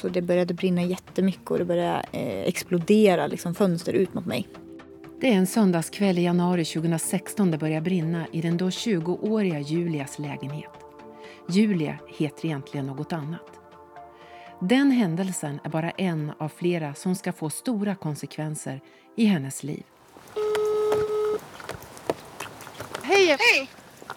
Så det började brinna jättemycket och det började eh, explodera liksom, fönster ut mot mig. Det är en söndagskväll i januari 2016 det börjar brinna i den då 20-åriga Julias lägenhet. Julia heter egentligen något annat. Den händelsen är bara en av flera som ska få stora konsekvenser i hennes liv. Hej! Hej!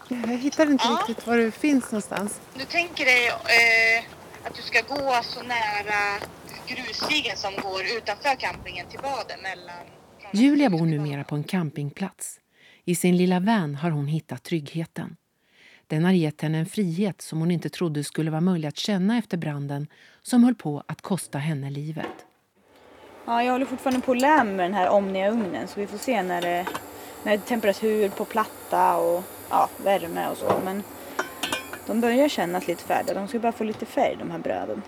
Jag hittar inte Ja. riktigt var du finns någonstans. Du tänker dig eh, att du ska gå så nära grusstigen som går utanför campingen till baden mellan... Julia bor numera på en campingplats. I sin lilla van har hon hittat tryggheten. Den har gett henne en frihet som hon inte trodde skulle vara möjlig att känna efter branden som höll på att kosta henne livet. Ja, jag håller fortfarande på att lära mig med den här Omnia-ugnen så vi får se när det, när det är temperatur på platta och ja, värme och så. Men de börjar kännas lite färdiga. De ska bara få lite färg de här bröden.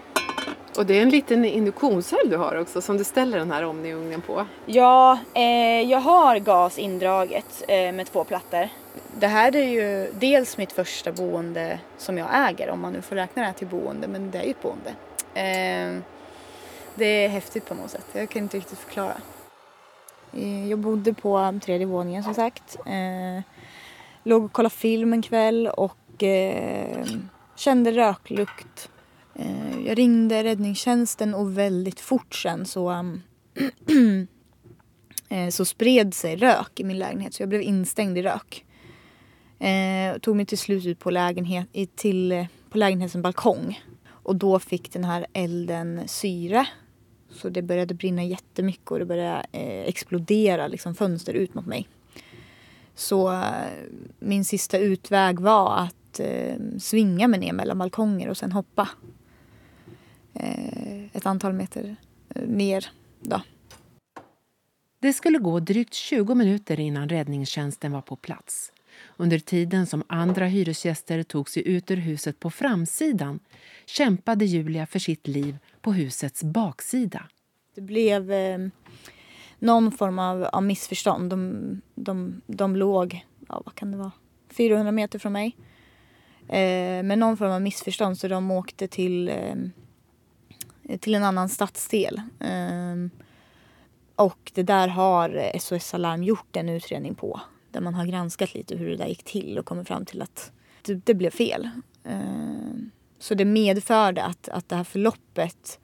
Och det är en liten induktionshelg du har också som du ställer den här Omni-ugnen på. Ja, eh, jag har gas indraget eh, med två plattor. Det här är ju dels mitt första boende som jag äger, om man nu får räkna det här till boende, men det är ju ett boende. Eh, det är häftigt på något sätt, jag kan inte riktigt förklara. Eh, jag bodde på tredje våningen som sagt. Eh, låg och kollade film en kväll och eh, kände röklukt. Eh, jag ringde räddningstjänsten och väldigt fort sen så um, eh, så spred sig rök i min lägenhet så jag blev instängd i rök. Eh, tog mig till slut ut på, lägenhet, till, eh, på lägenhetens balkong. Och då fick den här elden syre. Så det började brinna jättemycket och det började eh, explodera liksom, fönster ut mot mig. Så eh, min sista utväg var att eh, svinga mig ner mellan balkonger och sen hoppa. Eh, ett antal meter eh, ner då. Det skulle gå drygt 20 minuter innan räddningstjänsten var på plats. Under tiden som andra hyresgäster tog sig ut ur huset på framsidan kämpade Julia för sitt liv på husets baksida. Det blev eh, någon form av, av missförstånd. De, de, de låg, ja vad kan det vara, 400 meter från mig. Eh, med någon form av missförstånd så de åkte till, eh, till en annan stadsdel. Eh, och det där har SOS Alarm gjort en utredning på. Där man har granskat lite hur det där gick till och kommit fram till att det, det blev fel. Eh, så det medförde att, att det här förloppet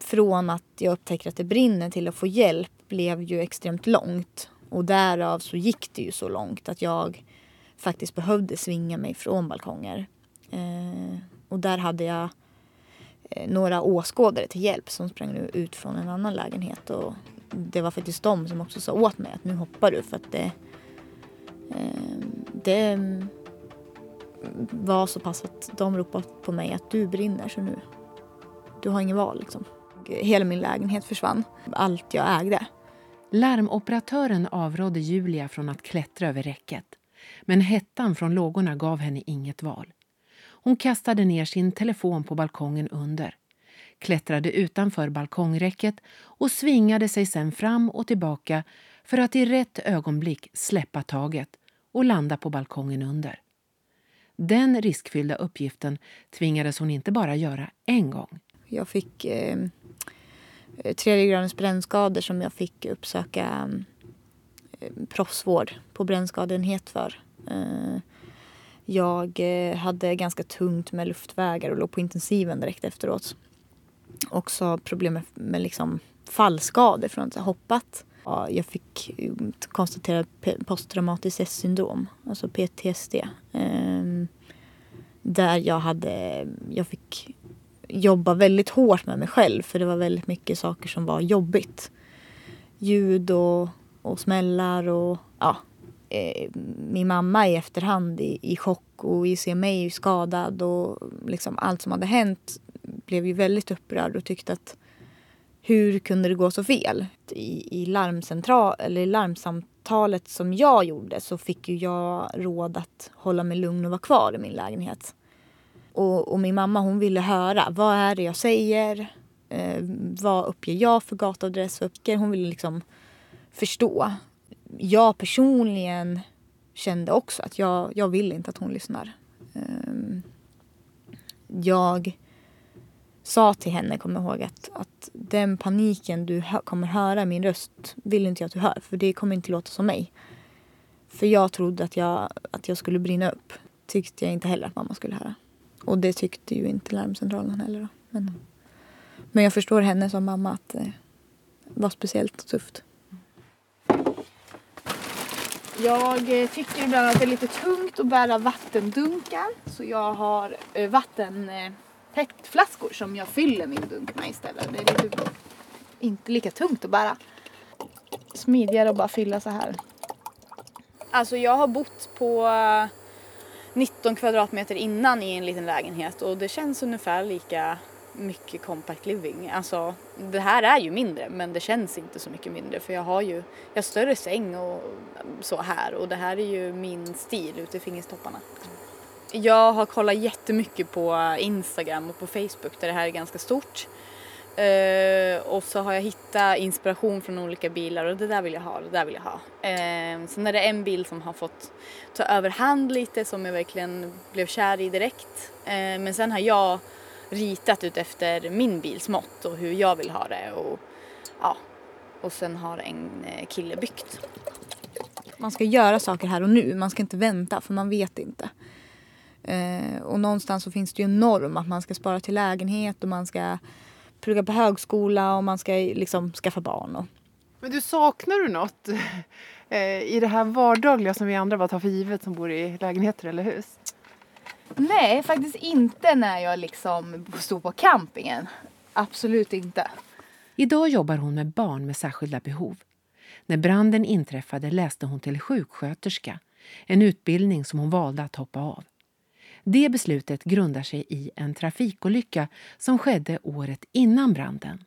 från att jag upptäcker att det brinner till att få hjälp blev ju extremt långt. Och därav så gick det ju så långt att jag faktiskt behövde svinga mig från balkonger. Eh, och där hade jag eh, några åskådare till hjälp som sprang ut från en annan lägenhet. Och det var faktiskt de som också sa åt mig att nu hoppar du för att det, eh, det var så pass att de ropade på mig att du brinner så nu du har ingen val liksom. Hela min lägenhet försvann. Allt jag ägde. Larmoperatören avrådde Julia från att klättra över räcket. Men hettan från lågorna gav henne inget val. Hon kastade ner sin telefon på balkongen under, klättrade utanför balkongräcket och svingade sig sen fram och tillbaka för att i rätt ögonblick släppa taget och landa på balkongen under. Den riskfyllda uppgiften tvingades hon inte bara göra en gång. Jag fick eh, tredje gradens brännskador som jag fick uppsöka mm, Eh, proffsvård på brännskadeenhet för. Eh, jag eh, hade ganska tungt med luftvägar och låg på intensiven direkt efteråt. Också problem med, med liksom fallskador från att ha hoppat. Jag fick konstatera p- posttraumatiskt stresssyndrom, alltså PTSD. Ehm, där jag hade, jag fick jobba väldigt hårt med mig själv för det var väldigt mycket saker som var jobbigt. Ljud och, och smällar och ja. Eh, min mamma i efterhand i, i chock och i se mig skadad och liksom allt som hade hänt blev ju väldigt upprörd och tyckte att hur kunde det gå så fel? I, i, larmcentral, eller i larmsamtalet som jag gjorde så fick ju jag råd att hålla mig lugn och vara kvar i min lägenhet. Och, och min mamma hon ville höra, vad är det jag säger? Eh, vad uppger jag för gatuadress? Hon ville liksom förstå. Jag personligen kände också att jag, jag vill inte att hon lyssnar. Ehm, jag sa till henne, kommer jag ihåg, att, att den paniken du hö- kommer höra i min röst vill inte jag att du hör. För det kommer inte låta som mig. För jag trodde att jag, att jag skulle brinna upp. Tyckte jag inte heller att mamma skulle höra. Och det tyckte ju inte larmcentralen heller. Då. Men, men jag förstår henne som mamma att eh, det var speciellt tufft. Jag eh, tycker ibland att det är lite tungt att bära vattendunkar. Så jag har eh, vattentäktflaskor eh, som jag fyller min dunk med istället. Det är lite, inte lika tungt att bära. Smidigare att bara fylla så här. Alltså jag har bott på eh, 19 kvadratmeter innan i en liten lägenhet och det känns ungefär lika mycket compact living. Alltså det här är ju mindre men det känns inte så mycket mindre för jag har ju jag har större säng och så här och det här är ju min stil ute i fingertopparna. Jag har kollat jättemycket på Instagram och på Facebook där det här är ganska stort. Uh, och så har jag hittat inspiration från olika bilar och det där vill jag ha, det där vill jag ha. Uh, sen är det en bil som har fått ta överhand lite som jag verkligen blev kär i direkt. Uh, men sen har jag ritat ut efter min bils mått och hur jag vill ha det och ja, och sen har en eh, kille byggt. Man ska göra saker här och nu, man ska inte vänta för man vet inte. Eh, och någonstans så finns det ju en norm att man ska spara till lägenhet och man ska plugga på högskola och man ska liksom skaffa barn. Och. Men du, saknar du något eh, i det här vardagliga som vi andra bara tar för givet som bor i lägenheter eller hus? Nej, faktiskt inte när jag liksom stod på campingen. Absolut inte. Idag jobbar hon med barn med särskilda behov. När branden inträffade läste hon till sjuksköterska, en utbildning som hon valde att hoppa av. Det beslutet grundar sig i en trafikolycka som skedde året innan branden.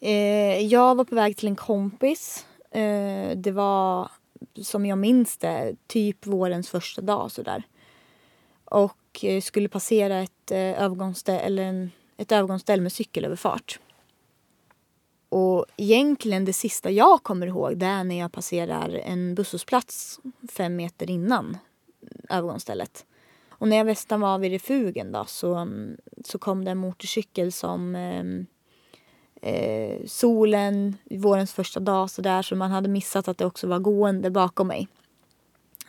Eh, jag var på väg till en kompis. Eh, det var, som jag minns det, typ vårens första dag. Sådär. Och eh, skulle passera ett, eh, övergångsställ, eller en, ett övergångsställ med cykelöverfart. Och egentligen det sista jag kommer ihåg det är när jag passerar en busshållplats fem meter innan övergångsstället. Och när jag nästan var vid refugen då så, så kom det en motorcykel som eh, eh, solen, vårens första dag så där så man hade missat att det också var gående bakom mig.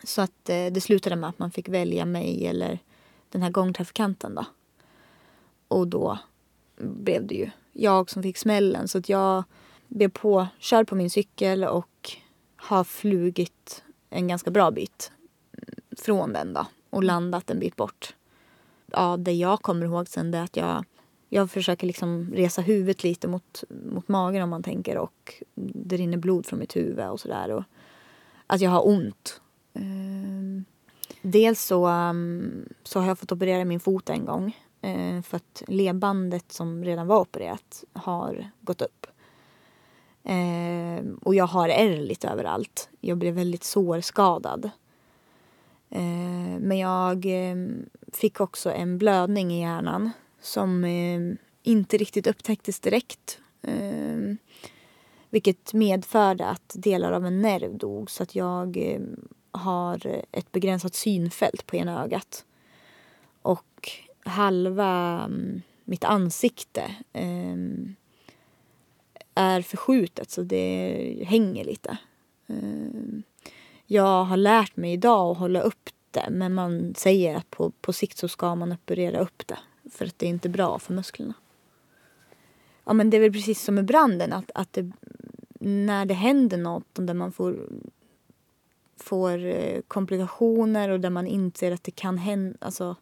Så att eh, det slutade med att man fick välja mig eller den här gångtrafikanten då. Och då blev det ju jag som fick smällen så att jag blev påkörd på min cykel och har flugit en ganska bra bit från den då och landat en bit bort. Ja, det jag kommer ihåg sen är att jag, jag försöker liksom resa huvudet lite mot, mot magen om man tänker och det rinner blod från mitt huvud och sådär. Att jag har ont. Ehm, dels så, um, så har jag fått operera min fot en gång eh, för att ledbandet som redan var opererat har gått upp. Ehm, och jag har ärr lite överallt. Jag blev väldigt sårskadad. Men jag fick också en blödning i hjärnan som inte riktigt upptäcktes direkt. Vilket medförde att delar av en nerv dog så att jag har ett begränsat synfält på ena ögat. Och halva mm, mitt ansikte ehm, är förskjutet så det hänger lite ehm, jag har lärt mig idag att hålla upp det men man säger att på, på sikt så ska man operera upp det för att det är inte bra för musklerna. Ja men det är väl precis som med branden att, att det, när det händer något där man får, får eh, komplikationer och där man inser att det kan hända, alltså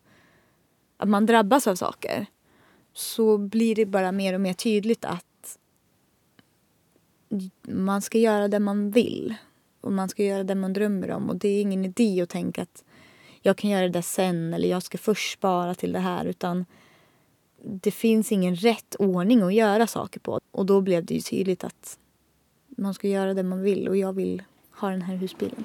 att man drabbas av saker så blir det bara mer och mer tydligt att man ska göra det man vill och man ska göra det man drömmer om. Och det är ingen idé att tänka att jag kan göra det sen eller jag ska först spara till det här. Utan det finns ingen rätt ordning att göra saker på. Och då blev det ju tydligt att man ska göra det man vill och jag vill ha den här husbilen.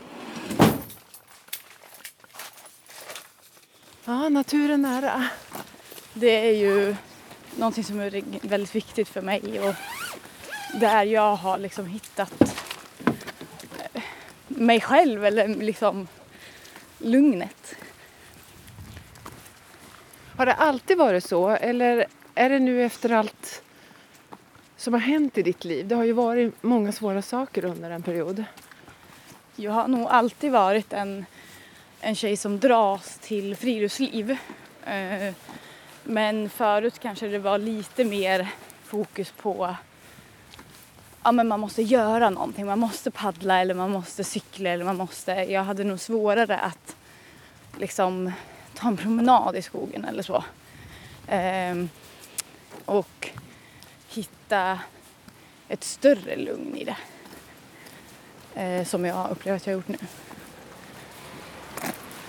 Ja, naturen nära. Det är ju någonting som är väldigt viktigt för mig och där jag har liksom hittat mig själv eller liksom lugnet. Har det alltid varit så eller är det nu efter allt som har hänt i ditt liv? Det har ju varit många svåra saker under en period. Jag har nog alltid varit en, en tjej som dras till friluftsliv. Eh, men förut kanske det var lite mer fokus på ja, men man måste göra någonting. Man måste paddla eller man måste cykla eller man måste... Jag hade nog svårare att liksom ta en promenad i skogen eller så. Ehm, och hitta ett större lugn i det. Ehm, som jag upplever att jag har gjort nu.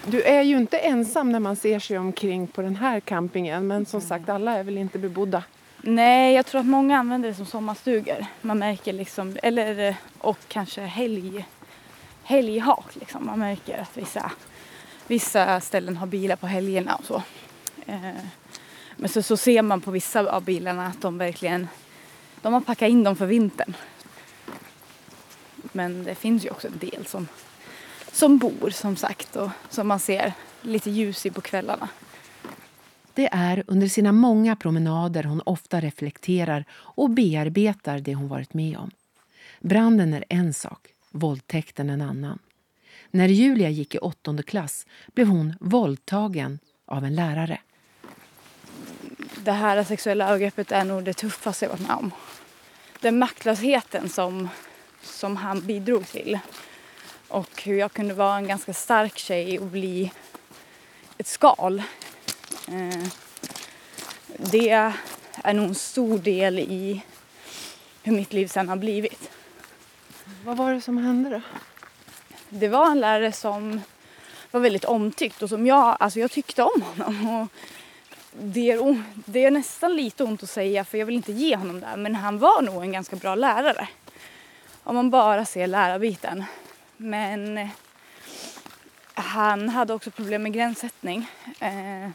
Du är ju inte ensam när man ser sig omkring på den här campingen men som sagt alla är väl inte bebodda. Nej, jag tror att många använder det som sommarstugor. Man märker liksom, eller och kanske helg, helghak liksom. Man märker att vissa, vissa ställen har bilar på helgerna och så. Eh, men så, så ser man på vissa av bilarna att de verkligen, de har packat in dem för vintern. Men det finns ju också en del som, som bor som sagt och som man ser lite ljus i på kvällarna. Det är under sina många promenader hon ofta reflekterar och bearbetar det hon varit med om. Branden är en sak, våldtäkten en annan. När Julia gick i åttonde klass blev hon våldtagen av en lärare. Det här sexuella övergreppet är nog det tuffaste jag varit med om. Den maktlösheten som, som han bidrog till och hur jag kunde vara en ganska stark tjej och bli ett skal Eh, det är nog en stor del i hur mitt liv sen har blivit. Vad var det som hände då? Det var en lärare som var väldigt omtyckt och som jag, alltså jag tyckte om honom. Och det, är, det är nästan lite ont att säga för jag vill inte ge honom det men han var nog en ganska bra lärare. Om man bara ser lärarbiten. Men eh, han hade också problem med gränssättning. Eh,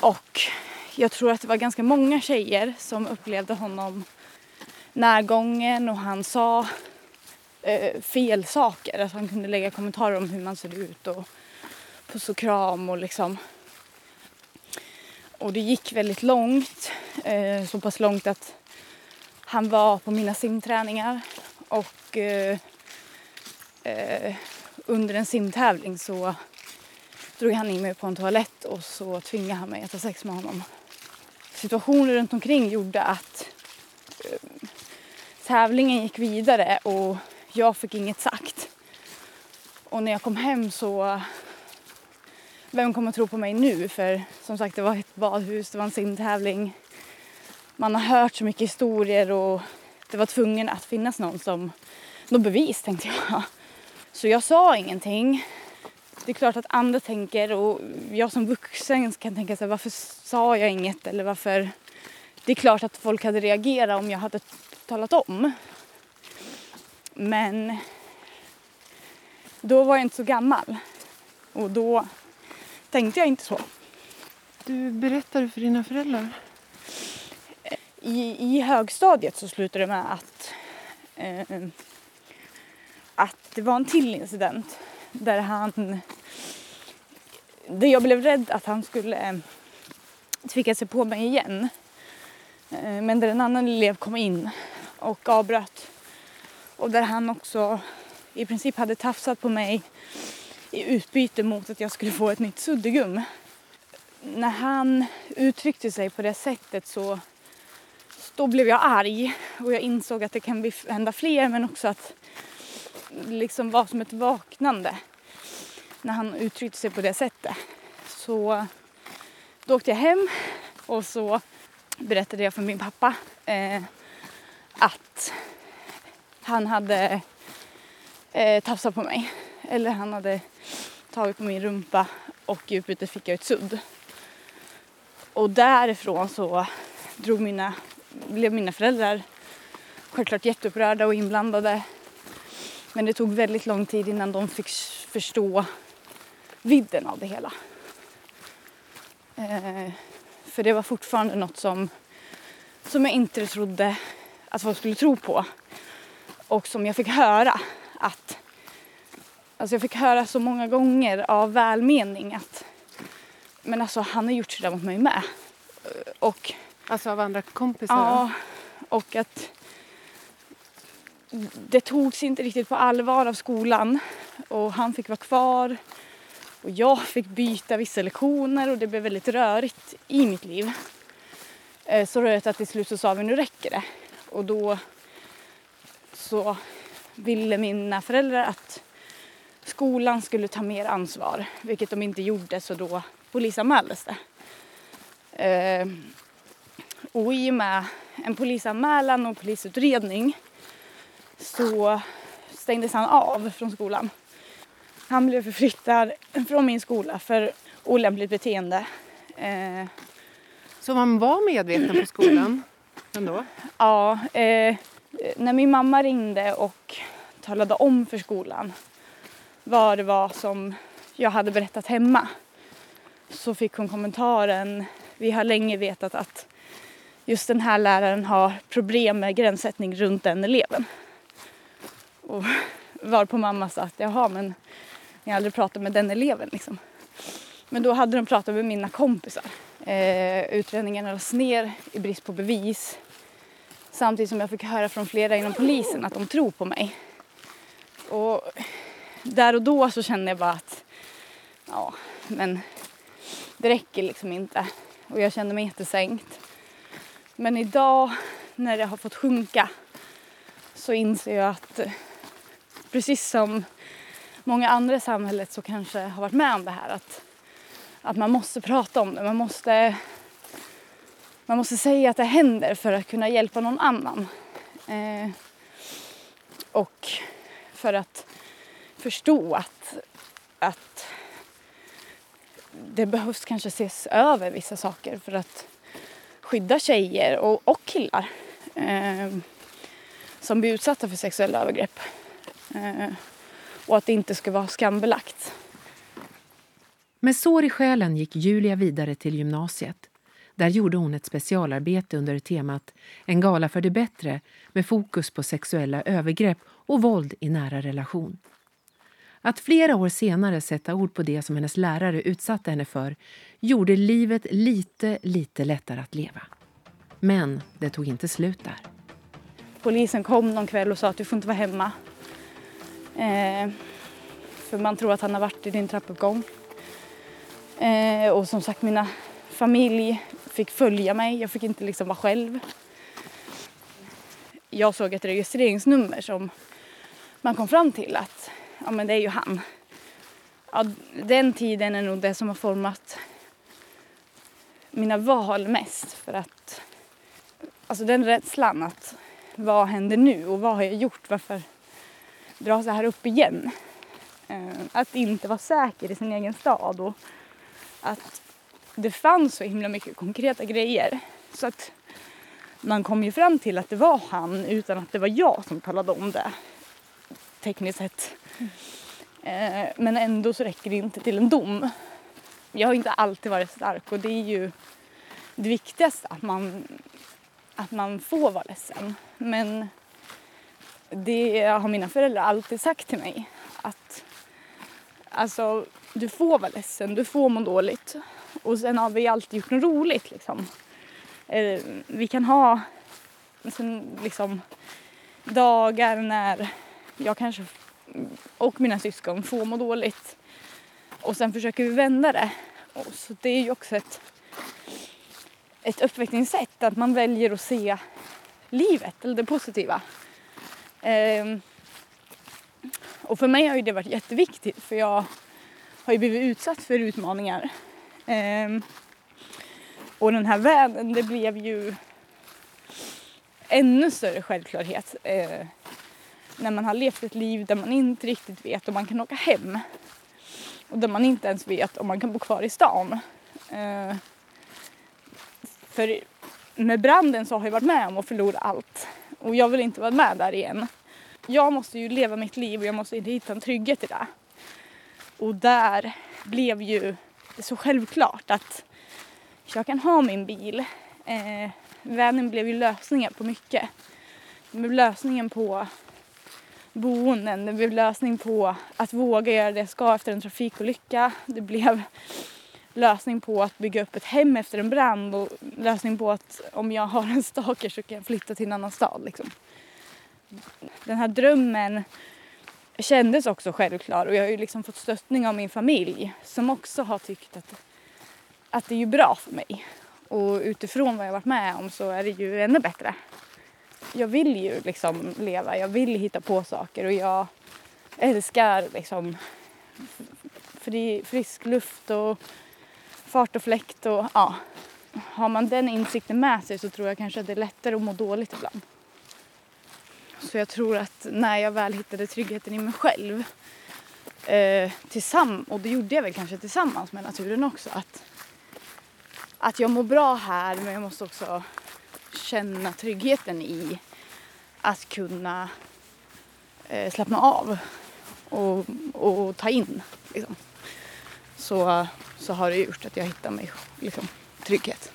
och jag tror att det var ganska många tjejer som upplevde honom närgången och han sa eh, fel saker. Alltså han kunde lägga kommentarer om hur man ser ut och puss och kram och liksom. Och det gick väldigt långt. Eh, så pass långt att han var på mina simträningar och eh, eh under en simtävling så drog han in mig på en toalett och så tvingade han mig att ha sex med honom. Situationen runt omkring gjorde att eh, tävlingen gick vidare och jag fick inget sagt. Och när jag kom hem så... Vem kommer att tro på mig nu? För som sagt, det var ett badhus, det var en simtävling. Man har hört så mycket historier och det var tvungen att finnas någon som... Något bevis, tänkte jag. Så jag sa ingenting det är klart att andra tänker och jag som vuxen kan tänka så här, varför sa jag inget eller varför? Det är klart att folk hade reagerat om jag hade talat om. Men då var jag inte så gammal och då tänkte jag inte så. Du berättade för dina föräldrar? I, i högstadiet så slutade det med att, eh, att det var en till incident där han... Där jag blev rädd att han skulle eh, tvicka sig på mig igen. Eh, men där en annan elev kom in och avbröt. Och där han också i princip hade tafsat på mig i utbyte mot att jag skulle få ett nytt suddgum. När han uttryckte sig på det sättet så då blev jag arg och jag insåg att det kan hända fler men också att liksom var som ett vaknande när han uttryckte sig på det sättet. Så då åkte jag hem och så berättade jag för min pappa eh, att han hade eh, tafsat på mig. Eller han hade tagit på min rumpa och i utbyte fick jag ett sudd. Och därifrån så drog mina, blev mina föräldrar självklart jätteupprörda och inblandade. Men det tog väldigt lång tid innan de fick förstå vidden av det hela. Eh, för det var fortfarande något som, som jag inte trodde att folk skulle tro på. Och som jag fick höra att... Alltså jag fick höra så många gånger av välmening att men alltså han har gjort sådär mot mig med. Och Alltså av andra kompisar? Ja, och att det togs inte riktigt på allvar av skolan och han fick vara kvar och jag fick byta vissa lektioner och det blev väldigt rörigt i mitt liv. Eh, så rörigt att till slut så sa vi nu räcker det och då så ville mina föräldrar att skolan skulle ta mer ansvar vilket de inte gjorde så då polisanmäldes det. Eh, och i och med en polisanmälan och polisutredning så stängdes han av från skolan. Han blev förflyttad från min skola för olämpligt beteende. Eh, Så man var medveten på skolan ändå? ja, eh, när min mamma ringde och talade om för skolan vad det var som jag hade berättat hemma så fick hon kommentaren vi har länge vetat att just den här läraren har problem med gränssättning runt den eleven. Och var på mamma sa att jaha men ni har aldrig pratat med den eleven liksom. Men då hade de pratat med mina kompisar. Eh, utredningen lades ner i brist på bevis. Samtidigt som jag fick höra från flera inom polisen att de tror på mig. Och där och då så kände jag bara att ja, men det räcker liksom inte. Och jag kände mig jättesänkt. Men idag när det har fått sjunka så inser jag att precis som många andra i samhället så kanske har varit med om det här att, att man måste prata om det. Man måste, man måste säga att det händer för att kunna hjälpa någon annan. Eh, och för att förstå att, att det behövs kanske ses över vissa saker för att skydda tjejer och, och killar eh, som blir utsatta för sexuella övergrepp. Eh, och att det inte ska vara skambelagt. Med sår i själen gick Julia vidare till gymnasiet. Där gjorde hon ett specialarbete under temat En gala för det bättre med fokus på sexuella övergrepp och våld i nära relation. Att flera år senare sätta ord på det som hennes lärare utsatte henne för gjorde livet lite, lite lättare att leva. Men det tog inte slut där. Polisen kom någon kväll och sa att du får inte vara hemma. Eh, för man tror att han har varit i din trappuppgång. Eh, och som sagt, mina familj fick följa mig. Jag fick inte liksom vara själv. Jag såg ett registreringsnummer som man kom fram till att ja, men det är ju han. Ja, den tiden är nog det som har format mina val mest. För att alltså den rädslan att vad händer nu och vad har jag gjort? Varför dra så här upp igen? Eh, att inte vara säker i sin egen stad och att det fanns så himla mycket konkreta grejer. Så att man kom ju fram till att det var han utan att det var jag som talade om det. Tekniskt sett. Mm. men ändå så räcker det inte till en dom. Jag har inte alltid varit stark och det är ju det viktigaste att man, att man får vara ledsen. Men det har mina föräldrar alltid sagt till mig att alltså, du får vara ledsen, du får må dåligt. Och sen har vi alltid gjort något roligt liksom. Eh, vi kan ha sen, liksom, dagar när jag kanske och mina syskon får må dåligt. Och sen försöker vi vända det. Och så det är ju också ett, ett uppväckningssätt, att man väljer att se livet, eller det positiva. Ehm, och för mig har ju det varit jätteviktigt för jag har ju blivit utsatt för utmaningar. Ehm, och den här världen, det blev ju ännu större självklarhet eh, när man har levt ett liv där man inte riktigt vet om man kan åka hem. Och där man inte ens vet om man kan bo kvar i stan. Eh, för med branden så har jag varit med om att förlora allt. Och jag vill inte vara med där igen. Jag måste ju leva mitt liv och jag måste hitta en trygghet i det. Och där blev ju det så självklart att jag kan ha min bil. Eh, vännen blev ju lösningen på mycket. Det blev lösningen på boenden, det blev lösning på att våga göra det jag ska efter en trafikolycka. Det blev lösning på att bygga upp ett hem efter en brand och lösning på att om jag har en stalker så kan jag flytta till en annan stad. Liksom. Den här drömmen kändes också självklar och jag har ju liksom fått stöttning av min familj som också har tyckt att, att det är ju bra för mig. Och utifrån vad jag varit med om så är det ju ännu bättre. Jag vill ju liksom leva, jag vill hitta på saker och jag älskar liksom fri, frisk luft och fart och fläkt och ja. Har man den insikten med sig så tror jag kanske att det är lättare att må dåligt ibland. Så jag tror att när jag väl hittade tryggheten i mig själv eh, tillsammans, och det gjorde jag väl kanske tillsammans med naturen också, att, att jag mår bra här men jag måste också känna tryggheten i att kunna eh, slappna av och, och ta in. Liksom. Så, så har det gjort att jag hittar mig liksom, trygghet.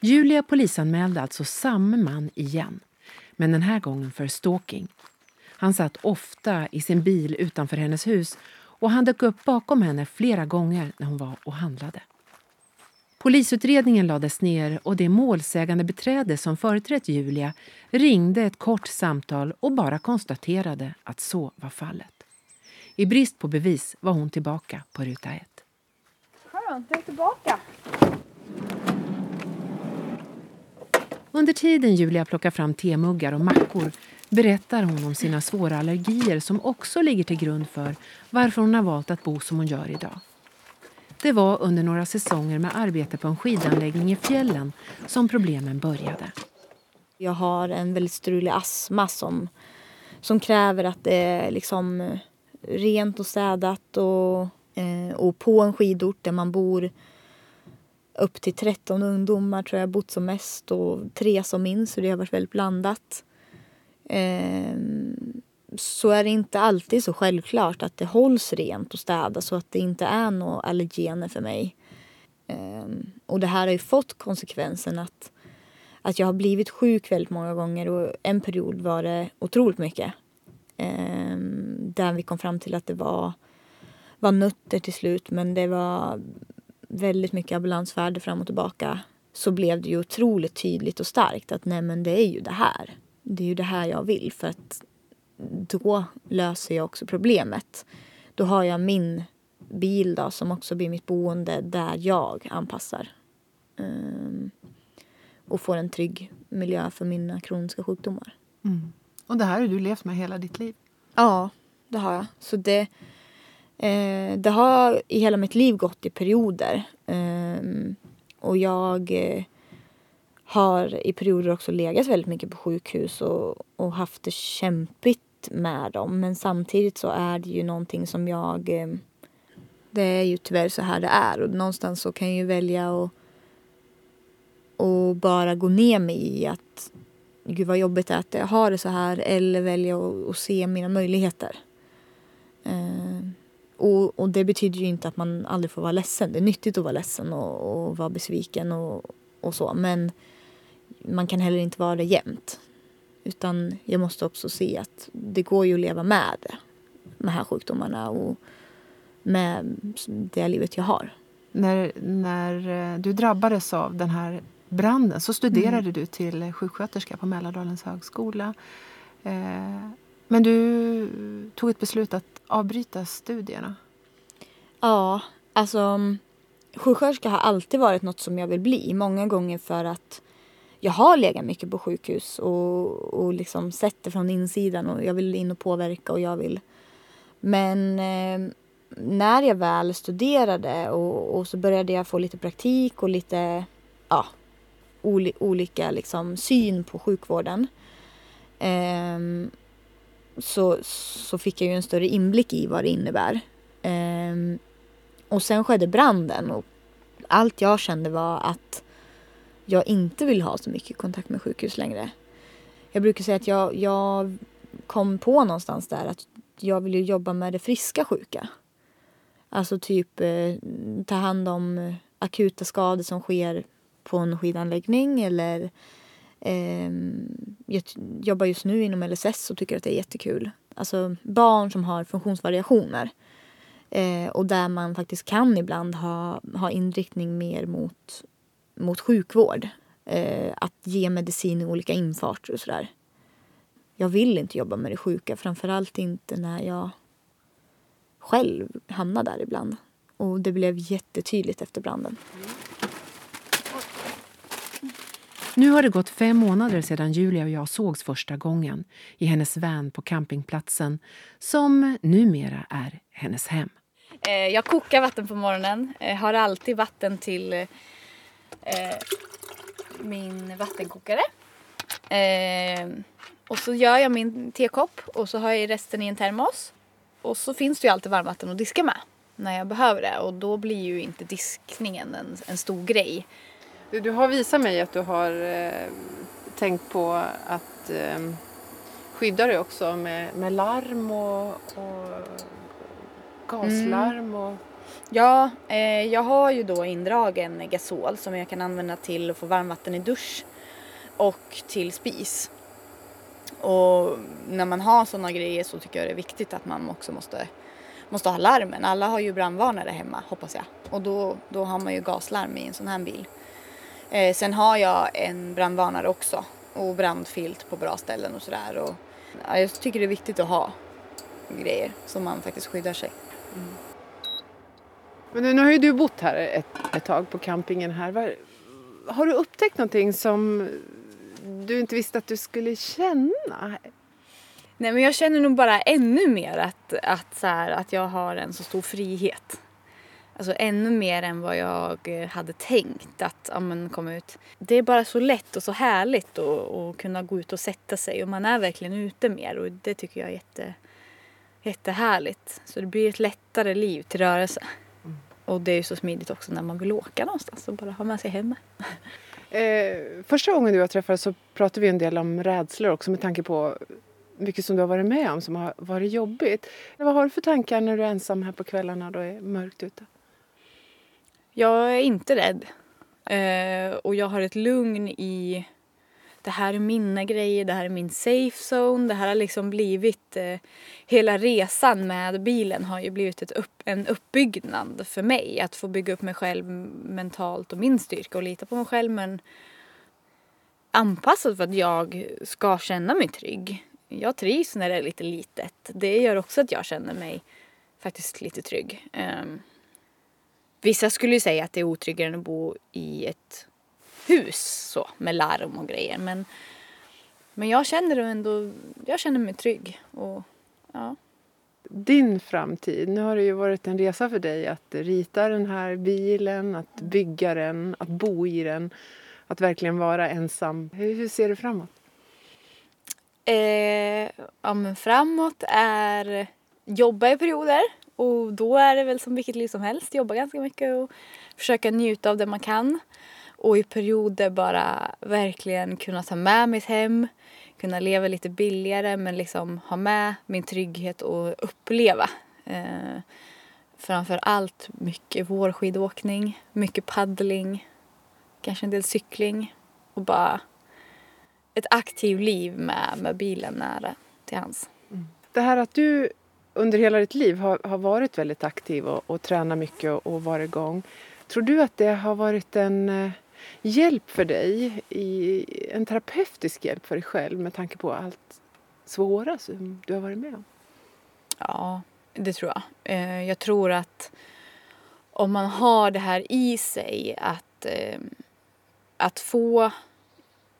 Julia polisanmälde alltså samma man igen men den här gången för stalking. Han satt ofta i sin bil utanför hennes hus och han dök upp bakom henne flera gånger när hon var och handlade. Polisutredningen lades ner och det målsägande beträde som företrätt Julia ringde ett kort samtal och bara konstaterade att så var fallet. I brist på bevis var hon tillbaka på ruta ett. Skönt, jag är tillbaka. Under tiden Julia plockar fram temuggar och mackor berättar hon om sina svåra allergier som också ligger till grund för varför hon har valt att bo som hon gör idag. Det var under några säsonger med arbete på en skidanläggning i fjällen som problemen började. Jag har en väldigt strulig astma som, som kräver att det liksom rent och städat och, eh, och på en skidort där man bor upp till 13 ungdomar tror jag bott som mest och tre som minst så det har varit väldigt blandat. Eh, så är det inte alltid så självklart att det hålls rent och städat så att det inte är några allergener för mig. Eh, och det här har ju fått konsekvensen att, att jag har blivit sjuk väldigt många gånger och en period var det otroligt mycket. Eh, där vi kom fram till att det var, var nötter till slut men det var väldigt mycket ambulansfärder fram och tillbaka så blev det ju otroligt tydligt och starkt att nej men det är ju det här. Det är ju det här jag vill för att då löser jag också problemet. Då har jag min bil då, som också blir mitt boende där jag anpassar. Um, och får en trygg miljö för mina kroniska sjukdomar. Mm. Och det här har du levt med hela ditt liv? Ja, det har jag. Så det, eh, det har i hela mitt liv gått i perioder. Eh, och jag eh, har i perioder också legat väldigt mycket på sjukhus och, och haft det kämpigt med dem. Men samtidigt så är det ju någonting som jag... Eh, det är ju tyvärr så här det är och någonstans så kan jag ju välja att och bara gå ner mig i att gud vad jobbigt det är att jag har det så här eller välja att, se mina möjligheter. Eh, och, och, det betyder ju inte att man aldrig får vara ledsen. Det är nyttigt att vara ledsen och, och vara besviken och, och så. Men man kan heller inte vara det jämt. Utan jag måste också se att det går ju att leva med det. Med de här sjukdomarna och med det livet jag har. När, när eh, du drabbades av den här branden så studerade mm. du till sjuksköterska på Mälardalens högskola. Eh, men du tog ett beslut att avbryta studierna. Ja, alltså sjuksköterska har alltid varit något som jag vill bli. Många gånger för att jag har legat mycket på sjukhus och, och liksom sett det från insidan och jag vill in och påverka och jag vill. Men eh, när jag väl studerade och, och, så började jag få lite praktik och lite oli, olika liksom, syn på sjukvården. Eh, så, så fick jag ju en större inblick i vad det innebär. Eh, och sen skedde branden och allt jag kände var att jag inte vill ha så mycket kontakt med sjukhus längre. Jag brukar säga att jag, jag kom på någonstans där att jag vill ju jobba med det friska sjuka. Alltså typ eh, ta hand om akuta skador som sker på en skidanläggning eller eh, jag jobbar just nu inom LSS och tycker att det är jättekul. Alltså barn som har funktionsvariationer. Eh, och där man faktiskt kan ibland ha, ha inriktning mer mot, mot sjukvård. Eh, att ge medicin i olika infarter och sådär. Jag vill inte jobba med det sjuka, framförallt inte när jag själv hamnar där ibland. Och det blev jättetydligt efter branden. Nu har det gått fem månader sedan Julia och jag sågs första gången i hennes van på campingplatsen som numera är hennes hem. Eh, jag kokar vatten på morgonen. Jag har alltid vatten till eh, min vattenkokare. Eh, och så gör jag min tekopp och så har jag resten i en termos. Och så finns det ju alltid varmvatten att diska med när jag behöver det och då blir ju inte diskningen en, en stor grej. Du, du har visat mig att du har eh, tänkt på att eh, skydda dig också med, med larm och, och gaslarm. Mm. Och... Ja, eh, jag har ju då indragen gasol som jag kan använda till att få varmvatten i dusch och till spis. Och när man har sådana grejer så tycker jag det är viktigt att man också måste, måste ha larmen. Alla har ju brandvarnare hemma hoppas jag. Och då, då har man ju gaslarm i en sån här bil. Eh, sen har jag en brandvarnare också och brandfilt på bra ställen och sådär. Och, ja, jag tycker det är viktigt att ha grejer så man faktiskt skyddar sig. Men nu, nu har ju du bott här ett, ett tag på campingen här. Var, har du upptäckt någonting som du inte visste att du skulle känna? Nej men jag känner nog bara ännu mer att, att, så här, att jag har en så stor frihet. Alltså ännu mer än vad jag eh, hade tänkt att ja, men, komma ut. Det är bara så lätt och så härligt att, kunna gå ut och sätta sig och man är verkligen ute mer och det tycker jag är jätte, jättehärligt. Så det blir ett lättare liv till rörelse. Och det är ju så smidigt också när man vill åka någonstans och bara ha med sig hemma. Eh, första gången du och jag träffades så pratade vi en del om rädslor också med tanke på mycket som du har varit med om som har varit jobbigt. Vad har du för tankar när du är ensam här på kvällarna och det är mörkt ute? Jag är inte rädd. Eh, och jag har ett lugn i det här är mina grejer, det här är min safe zone. Det här har liksom blivit, eh, hela resan med bilen har ju blivit ett upp, en uppbyggnad för mig. Att få bygga upp mig själv mentalt och min styrka och lita på mig själv men anpassad för att jag ska känna mig trygg. Jag trivs när det är lite litet. Det gör också att jag känner mig faktiskt lite trygg. Um, vissa skulle ju säga att det är otryggare än att bo i ett hus så, med larm och grejer. Men, men jag känner ändå, jag känner mig trygg. Och, ja. Din framtid, nu har det ju varit en resa för dig att rita den här bilen, att bygga den, att bo i den, att verkligen vara ensam. Hur, hur ser du framåt? Eh, ja, men framåt är jobba i perioder och då är det väl som vilket liv som helst. Jobba ganska mycket och försöka njuta av det man kan. Och i perioder bara verkligen kunna ta med mitt hem, kunna leva lite billigare men liksom ha med min trygghet och uppleva. Eh, framför allt mycket vårskidåkning, mycket paddling, kanske en del cykling och bara ett aktivt liv med, med bilen nära till hands. Mm. Det här att du under hela ditt liv har, har varit väldigt aktiv och, och tränat mycket och, och varit igång. Tror du att det har varit en eh, hjälp för dig, i, en terapeutisk hjälp för dig själv med tanke på allt svåra som du har varit med om? Ja, det tror jag. Eh, jag tror att om man har det här i sig att, eh, att få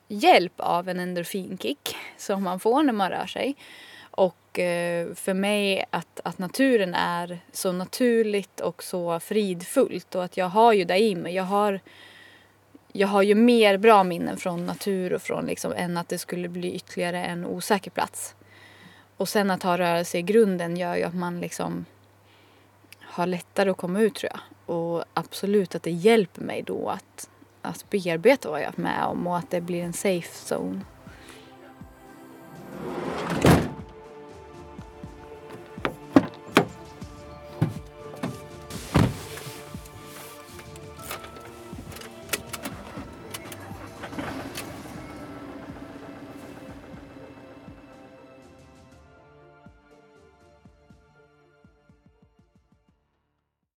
hjälp av en endorfinkick som man får när man rör sig. Och eh, för mig att, att naturen är så naturligt och så fridfullt och att jag har ju det i mig. Jag har, jag har ju mer bra minnen från natur och från liksom, än att det skulle bli ytterligare en osäker plats. Och sen att ha rörelse i grunden gör ju att man liksom har lättare att komma ut tror jag. Och absolut att det hjälper mig då att, att bearbeta vad jag är med om och att det blir en safe zone.